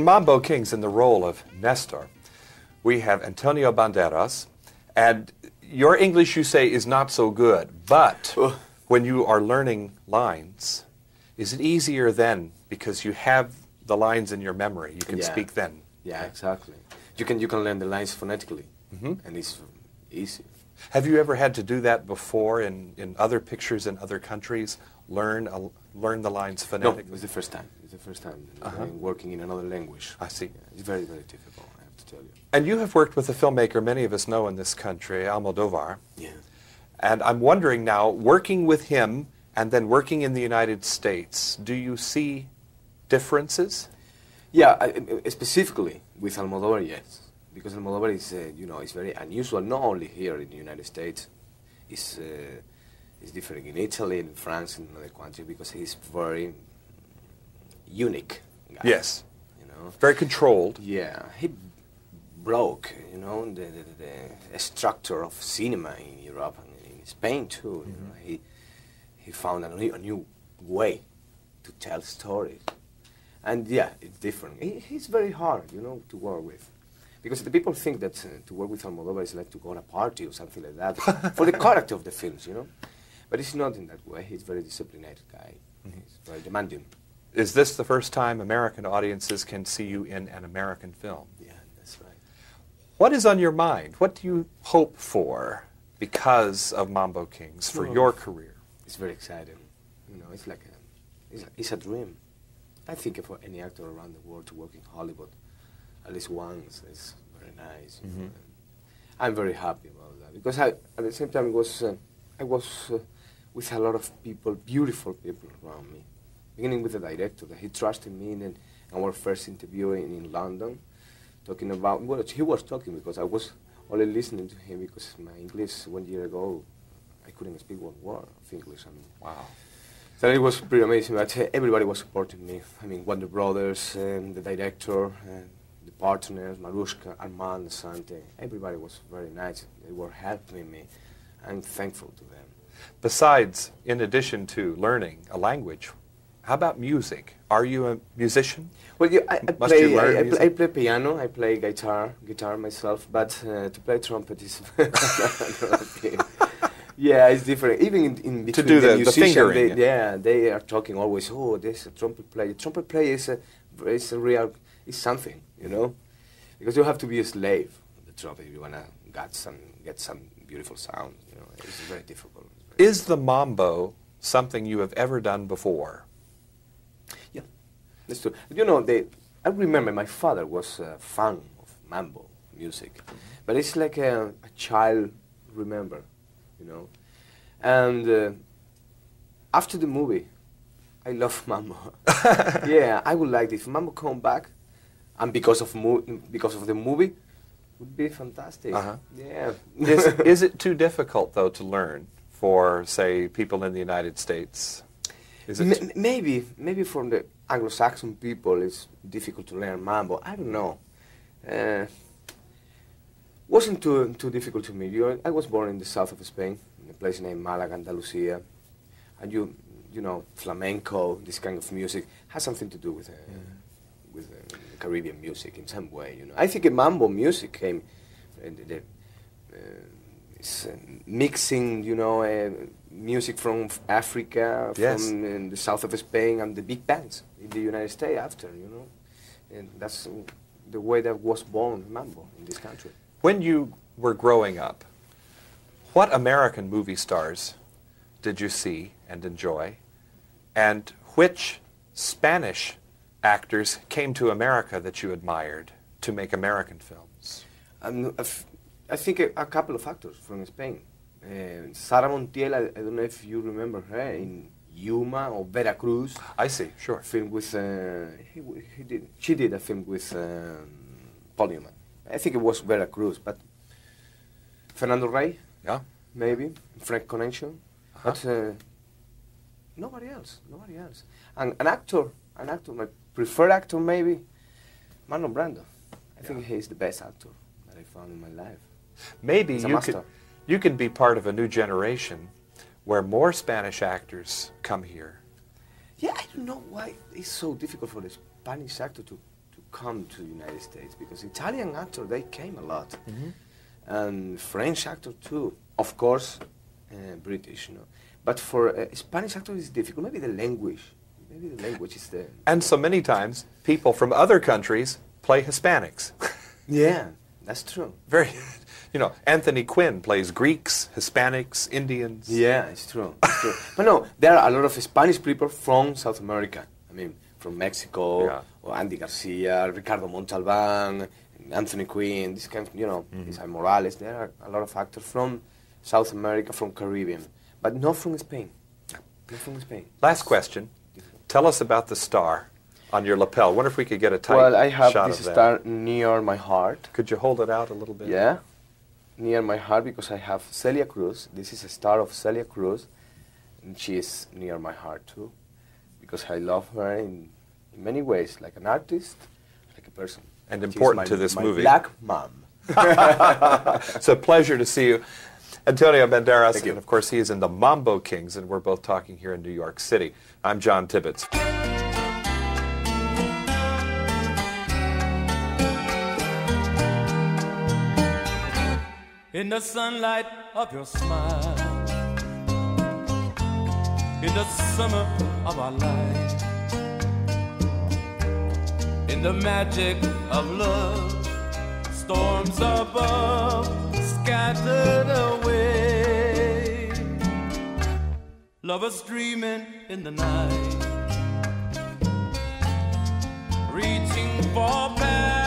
In Mambo Kings, in the role of Nestor, we have Antonio Banderas, and your English, you say, is not so good, but when you are learning lines, is it easier then because you have the lines in your memory? You can Yeah. speak then. Yeah, exactly. You can you can learn the lines phonetically, Mhm. and it's easy. Have you ever had to do that before in, in other pictures in other countries? Learn a, learn the lines phonetically? No, it was the first time. It's the first time Uh-huh. Working in another language. I see. Yeah, it's very, very difficult, I have to tell you. And you have worked with a filmmaker many of us know in this country, Almodovar. Yeah. And I'm wondering now, working with him and then working in the United States, do you see differences? Yeah, I, specifically with Almodovar, yes, because Almodovar is, uh, you know, it's very unusual. Not only here in the United States, it's uh, it's different in Italy, in France, and other countries because he's very unique. Guy, Yes. you know. Very controlled. Yeah, he broke, you know, the, the, the structure of cinema in Europe and in Spain too. You know, he he found a new, a new way to tell stories, and yeah, it's different. He, he's very hard, you know, to work with, because the people think that uh, to work with Almodovar is like to go on a party or something like that for the character of the films, you know. But it's not in that way. He's a very disciplined guy. He's very demanding. Is this the first time American audiences can see you in an American film? Yeah, that's right. What is on your mind? What do you hope for because of Mambo Kings for Oh. your career? It's very exciting. You know, it's like a, it's, a- it's a dream. I think for any actor around the world to work in Hollywood at least once is very nice. know, and I'm very happy about that because I, at the same time, it was uh, I was uh, with a lot of people, beautiful people around me. Beginning with the director, that he trusted me in our first interview in, in London, talking about well, he was talking because I was only listening to him because my English one year ago I couldn't speak one word of English. I mean, wow. So it was pretty amazing. But everybody was supporting me. I mean, Warner Brothers, um, the director, uh, the partners, Maruschka, Armand, Assante. Everybody was very nice. They were helping me. I'm thankful to them. Besides, in addition to learning a language, how about music? Are you a musician? Well, yeah, I, I Must play. you learn I, I, play, I play piano. I play guitar, guitar myself. But uh, to play trumpet is. Yeah, it's different. Even in, in between do the- the fingering, they, yeah, they are talking always. Oh, there's a trumpet player. Trumpet player is a, is a real, is something, you know, because you have to be a slave of the trumpet if you wanna get some get some beautiful sound. You know, it's very difficult. Is the mambo something you have ever done before? That's true. You know, they, I remember my father was a fan of mambo music, but it's like a, a child remember, you know. And uh, after the movie, I love mambo. yeah, I would like if mambo come back, and because of mo- because of the movie, would be fantastic. Uh-huh. Yeah. is, is it too difficult, though, to learn for, say, people in the United States? Is it maybe, maybe from the Anglo-Saxon people, it's difficult to learn mambo. I don't know. Uh, wasn't too too difficult to me. You, I was born in the south of Spain, in a place named Malaga, Andalusia, and you you know flamenco, this kind of music has something to do with uh, with uh, Caribbean music in some way. You know, I think mambo music came. Uh, the, the, uh, it's, uh, mixing, you know, uh, music from Africa, Yes. from the south of Spain, and the big bands in the United States after, you know, and that's the way that was born mambo in this country. When you were growing up, what American movie stars did you see and enjoy? And which Spanish actors came to America that you admired to make American films? Um, I think a, a couple of actors from Spain. Uh, Sara Montiel, I, I don't know if you remember her in Yuma or Veracruz. I see, sure. Film with uh, he, he did she did a film with um, Paul Newman. I think it was Veracruz, but Fernando Rey, Yeah. maybe French Connection, Uh-huh. but uh, nobody else, nobody else. And an actor, an actor, my preferred actor maybe, Marlon Brando. I think he's the best actor that I found in my life. Maybe He's a you master. could, you can be part of a new generation where more Spanish actors come here. Yeah, I don't know why it's so difficult for the Spanish actor to, to come to the United States because Italian actor they came a lot, and French actor too. Of course, uh, British, you know. But for uh, Spanish actor it's difficult. Maybe the language. Maybe the language is the. And so many times, people from other countries play Hispanics. Yeah, that's true. Very, you know, Anthony Quinn plays Greeks, Hispanics, Indians. Yeah, it's true. It's true. but no, there are a lot of Spanish people from South America. I mean, from Mexico, Yeah. or Andy Garcia, Ricardo Montalban, Anthony Quinn, this kind of, you know, Mm-hmm. Isabel Morales. There are a lot of actors from South America, from Caribbean, but not from Spain. Not from Spain. Last question. Tell us about the star on your lapel. Wonder if we could get a tight well, I have this star near my heart. Could you hold it out a little bit? Yeah, near my heart because I have Celia Cruz. This is a star of Celia Cruz, and she is near my heart too, because I love her in, in many ways, like an artist, like a person. And She's important my- to this my movie. Black mom. it's a pleasure to see you. Antonio Banderas, Thank you. and of course, he is in the Mambo Kings, and we're both talking here in New York City. I'm John Tibbetts. In the sunlight of your smile, in the summer of our life, in the magic of love, storms above scattered away, lovers dreaming in the night, reaching for paradise.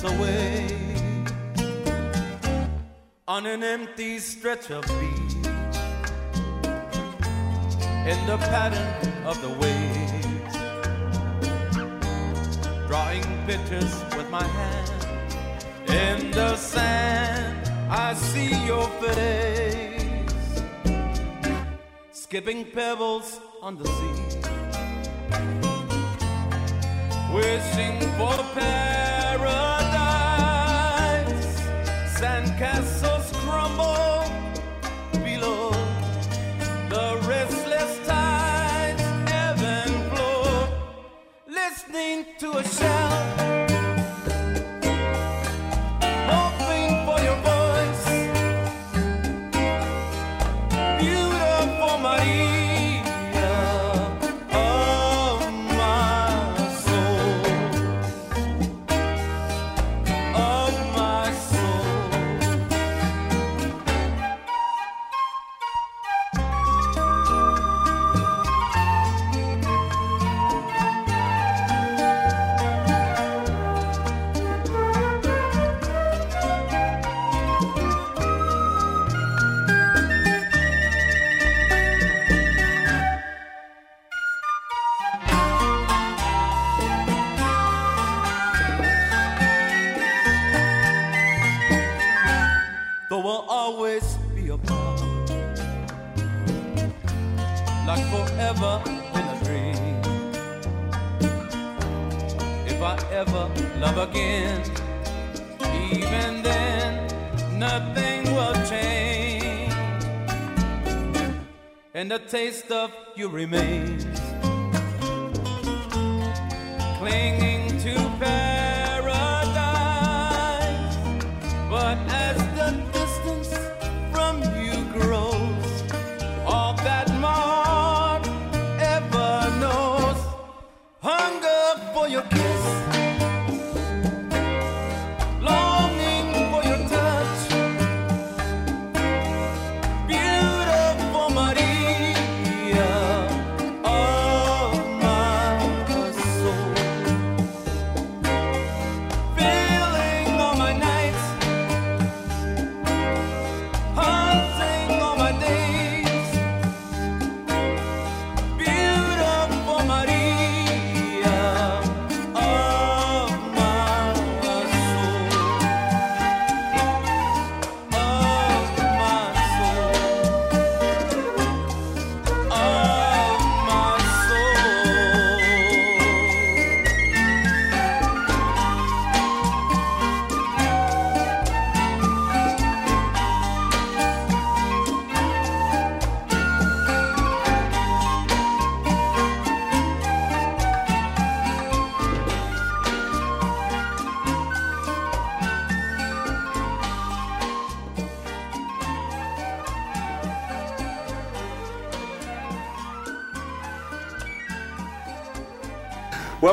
Slips away on an empty stretch of beach. In the pattern of the waves, drawing pictures with my hand in the sand. I see your face, skipping pebbles on the sea, wishing for paradise. To a taste of you remains,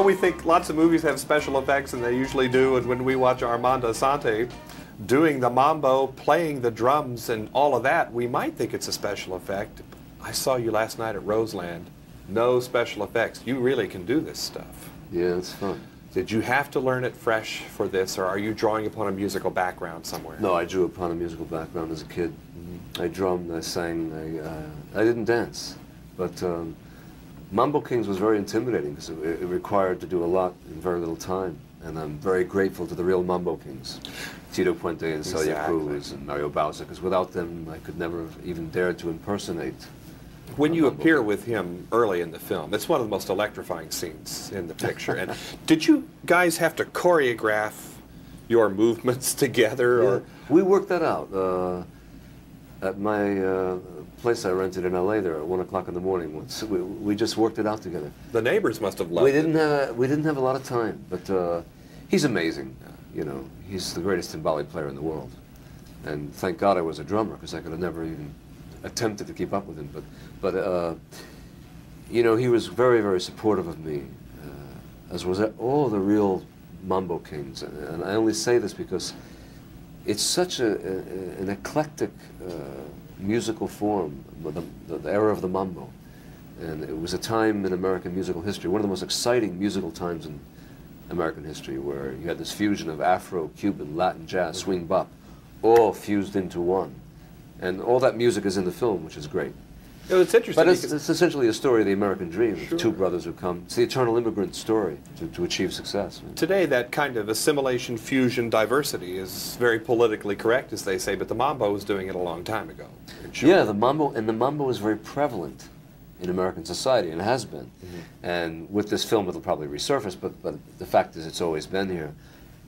we think lots of movies have special effects, and they usually do. And when we watch Armand Assante, doing the mambo, playing the drums, and all of that, we might think it's a special effect. I saw you last night at Roseland. No special effects. You really can do this stuff. Yeah, it's fun. Did you have to learn it fresh for this, or are you drawing upon a musical background somewhere? No, I drew upon a musical background as a kid. I drummed, I sang, I, uh, I didn't dance. But um, Mambo Kings was very intimidating because it, it required to do a lot in very little time. And I'm very grateful to the real Mambo Kings, Tito Puente and Celia Exactly. Cruz and Mario Bauza, because without them I could never have even dared to impersonate. When you appear with him early in the film, it's one of the most electrifying scenes in the picture. and did you guys have to choreograph your movements together, or we worked that out. Uh, at my uh, place I rented in LA there at one o'clock in the morning. Once we, we just worked it out together. the neighbors must have loved We didn't have a, we didn't have a lot of time, but uh, he's amazing. You know, he's the greatest timbale player in the world, and thank God I was a drummer because I could have never even attempted to keep up with him. But but uh, you know, he was very very supportive of me, uh, as was all the real Mambo Kings, and, and I only say this because it's such a, a, an eclectic uh, musical form, the, the, the era of the mambo. And it was a time in American musical history, one of the most exciting musical times in American history, where you had this fusion of Afro, Cuban, Latin, jazz, swing, bop, all fused into one. And all that music is in the film, which is great. It was interesting. But it's, it's essentially a story of the American dream, of two brothers who come. It's the eternal immigrant story to, to achieve success. Today, that kind of assimilation, fusion, diversity is very politically correct, as they say, but the mambo was doing it a long time ago. Yeah, the mambo and the mambo is very prevalent in American society and has been. And with this film, it'll probably resurface. But but the fact is, it's always been here.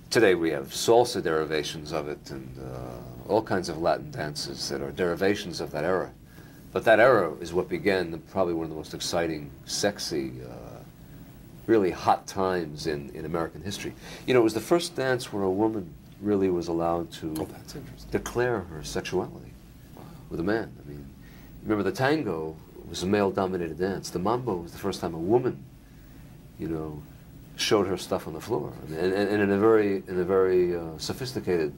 Today we have salsa derivations of it and uh, all kinds of Latin dances that are derivations of that era. But that era is what began the, probably one of the most exciting, sexy, uh, really hot times in, in American history. You know, it was the first dance where a woman really was allowed to declare her sexuality with a man. I mean, remember the tango was a male-dominated dance. The mambo was the first time a woman, you know, showed her stuff on the floor, and, and, and in a very in a very uh, sophisticated,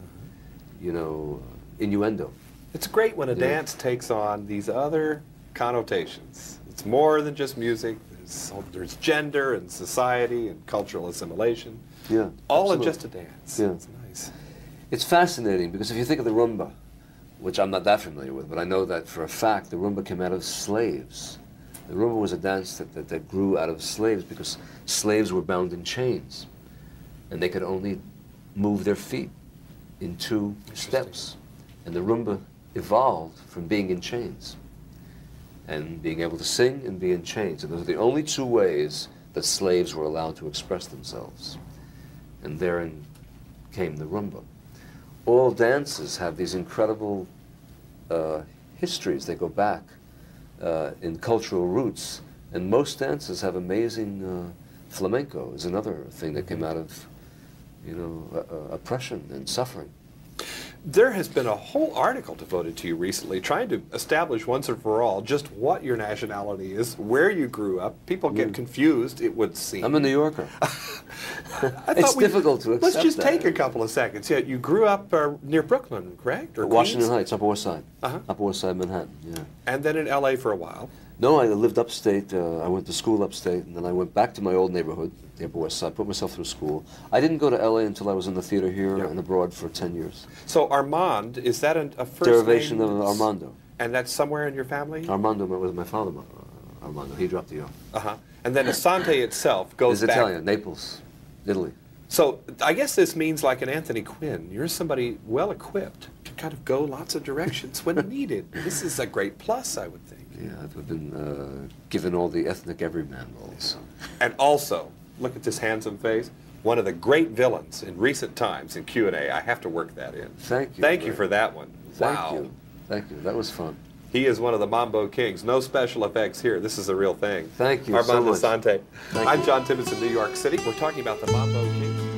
you know, innuendo. It's great when a Yeah. dance takes on these other connotations. It's more than just music. There's, there's gender and society and cultural assimilation. Yeah, All in just a dance. Yeah. It's nice. It's fascinating because if you think of the rumba, which I'm not that familiar with, but I know that for a fact the rumba came out of slaves. The rumba was a dance that, that, that grew out of slaves because slaves were bound in chains and they could only move their feet in two steps. And the rumba evolved from being in chains and being able to sing and be in chains. And those are the only two ways that slaves were allowed to express themselves. And therein came the rumba. All dances have these incredible uh, histories. They go back uh, in cultural roots. And most dances have amazing uh, flamenco is another thing that came out of, you know, uh, uh, oppression and suffering. There has been a whole article devoted to you recently trying to establish once and for all just what your nationality is, where you grew up. People get confused, it would seem. Mm. I'm a New Yorker. It's we- difficult to Let's just that. take a couple of seconds. Yeah, you grew up uh, near Brooklyn, correct? Or Washington Queens? Heights, Upper West Side. Uh-huh. Upper West Side, Manhattan, yeah. And then in L.A. for a while. No, I lived upstate. Uh, I went to school upstate, and then I went back to my old neighborhood, Upper West Side, put myself through school. I didn't go to LA until I was in the theater here and abroad for 10 years. So Armand, is that a, a first Derivation name? of Armando. And that's somewhere in your family? Armando was my father, uh, Armando. He dropped the O. Uh-huh. And then Assante itself goes back. Italian, Naples, Italy. So I guess this means like an Anthony Quinn, you're somebody well equipped to kind of go lots of directions when needed. This is a great plus, I would think. Yeah, I've been uh, given all the ethnic everyman roles. And also, look at this handsome face. One of the great villains in recent times in Q&A. I have to work that in. Thank you. Thank you for that one. Thank wow. you. Thank you. That was fun. He is one of the Mambo Kings. No special effects here. This is the real thing. Thank you so Armando much. Assante. Thank I'm you. John Tibbetts in New York City. We're talking about the Mambo Kings.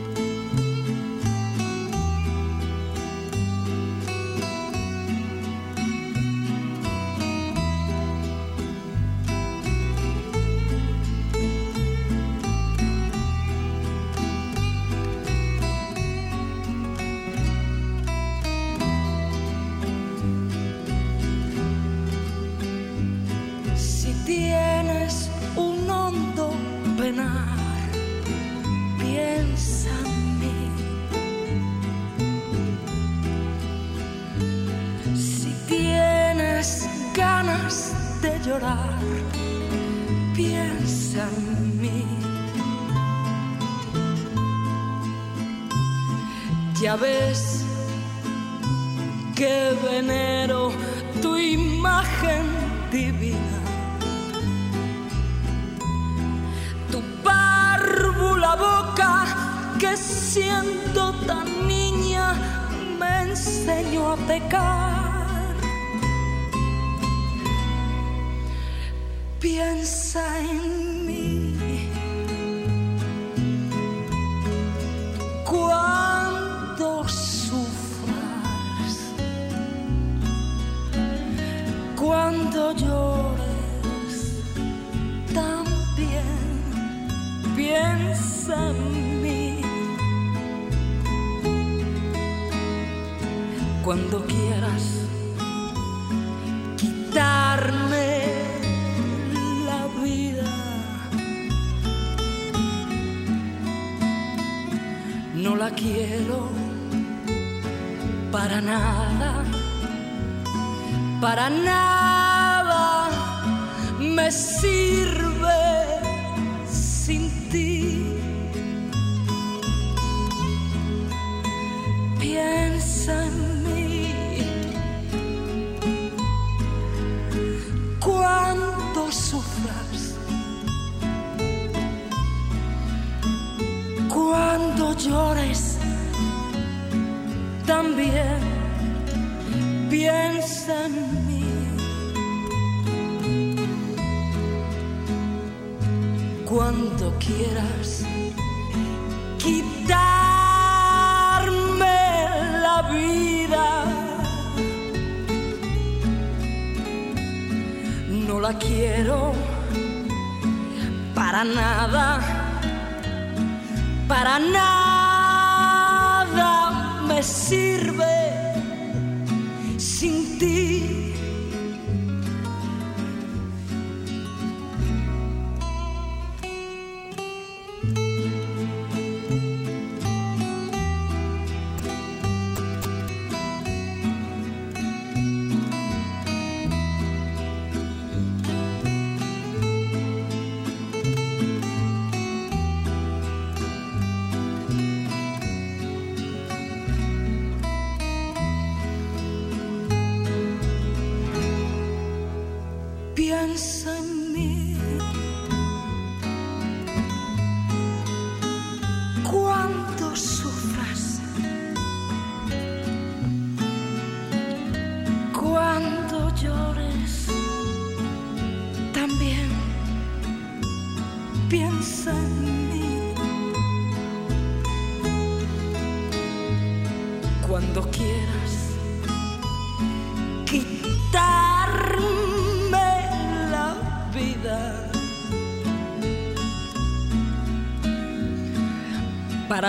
Piensa en mí. Cuando quieras quitarme la vida, no la quiero para nada para nada me sirve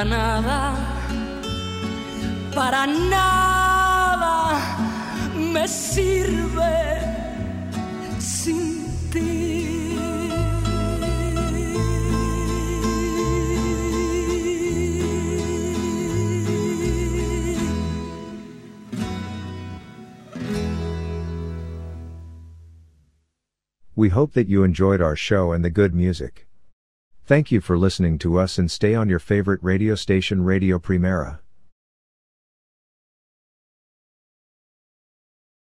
Nada, para nada me sirve sin ti. We hope that you enjoyed our show and the good music. Thank you for listening to us and stay on your favorite radio station Radio Primera.